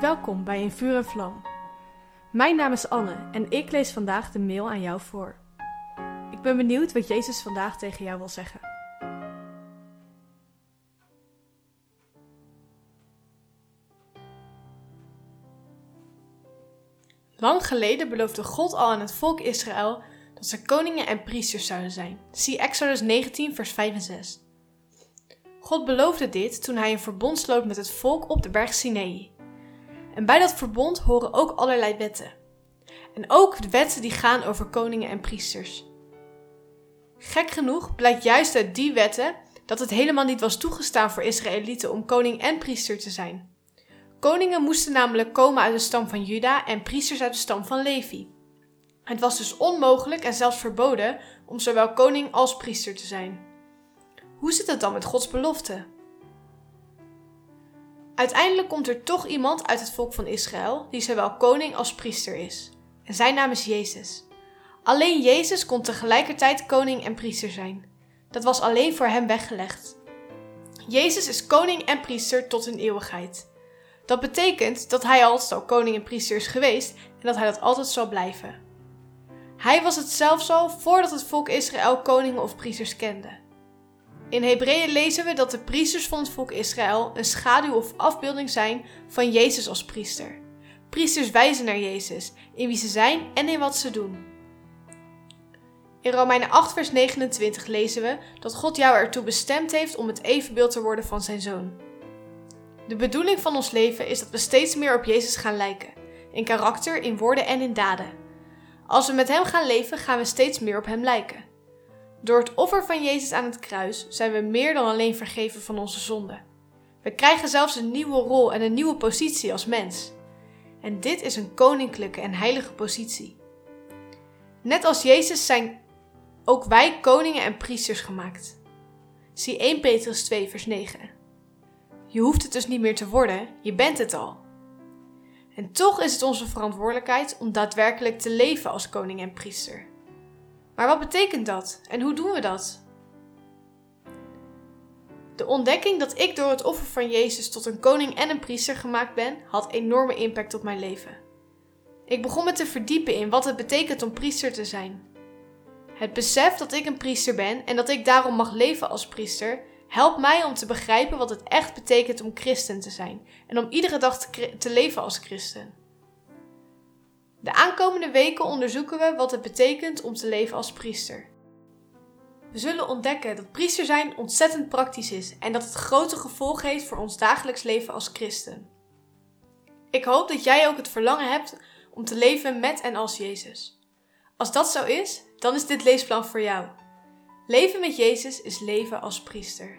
Welkom bij In Vuur en Vlam. Mijn naam is Anne en ik lees vandaag de mail aan jou voor. Ik ben benieuwd wat Jezus vandaag tegen jou wil zeggen. Lang geleden beloofde God al aan het volk Israël dat ze koningen en priesters zouden zijn. Zie Exodus 19, vers 5 en 6. God beloofde dit toen hij een verbond sloot met het volk op de berg Sinai. En bij dat verbond horen ook allerlei wetten. En ook de wetten die gaan over koningen en priesters. Gek genoeg blijkt juist uit die wetten dat het helemaal niet was toegestaan voor Israëlieten om koning en priester te zijn. Koningen moesten namelijk komen uit de stam van Juda en priesters uit de stam van Levi. Het was dus onmogelijk en zelfs verboden om zowel koning als priester te zijn. Hoe zit het dan met Gods belofte? Uiteindelijk komt er toch iemand uit het volk van Israël die zowel koning als priester is. En zijn naam is Jezus. Alleen Jezus kon tegelijkertijd koning en priester zijn. Dat was alleen voor hem weggelegd. Jezus is koning en priester tot in eeuwigheid. Dat betekent dat hij altijd al koning en priester is geweest en dat hij dat altijd zal blijven. Hij was het zelfs al voordat het volk Israël koningen of priesters kende. In Hebreeën lezen we dat de priesters van het volk Israël een schaduw of afbeelding zijn van Jezus als priester. Priesters wijzen naar Jezus, in wie ze zijn en in wat ze doen. In Romeinen 8, vers 29 lezen we dat God jou ertoe bestemd heeft om het evenbeeld te worden van zijn zoon. De bedoeling van ons leven is dat we steeds meer op Jezus gaan lijken, in karakter, in woorden en in daden. Als we met Hem gaan leven, gaan we steeds meer op Hem lijken. Door het offer van Jezus aan het kruis zijn we meer dan alleen vergeven van onze zonden. We krijgen zelfs een nieuwe rol en een nieuwe positie als mens. En dit is een koninklijke en heilige positie. Net als Jezus zijn ook wij koningen en priesters gemaakt. Zie 1 Petrus 2, vers 9. Je hoeft het dus niet meer te worden, je bent het al. En toch is het onze verantwoordelijkheid om daadwerkelijk te leven als koning en priester. Maar wat betekent dat en hoe doen we dat? De ontdekking dat ik door het offer van Jezus tot een koning en een priester gemaakt ben, had enorme impact op mijn leven. Ik begon me te verdiepen in wat het betekent om priester te zijn. Het besef dat ik een priester ben en dat ik daarom mag leven als priester, helpt mij om te begrijpen wat het echt betekent om christen te zijn en om iedere dag te, te leven als christen. De aankomende weken onderzoeken we wat het betekent om te leven als priester. We zullen ontdekken dat priester zijn ontzettend praktisch is en dat het grote gevolgen heeft voor ons dagelijks leven als christen. Ik hoop dat jij ook het verlangen hebt om te leven met en als Jezus. Als dat zo is, dan is dit leesplan voor jou. Leven met Jezus is leven als priester.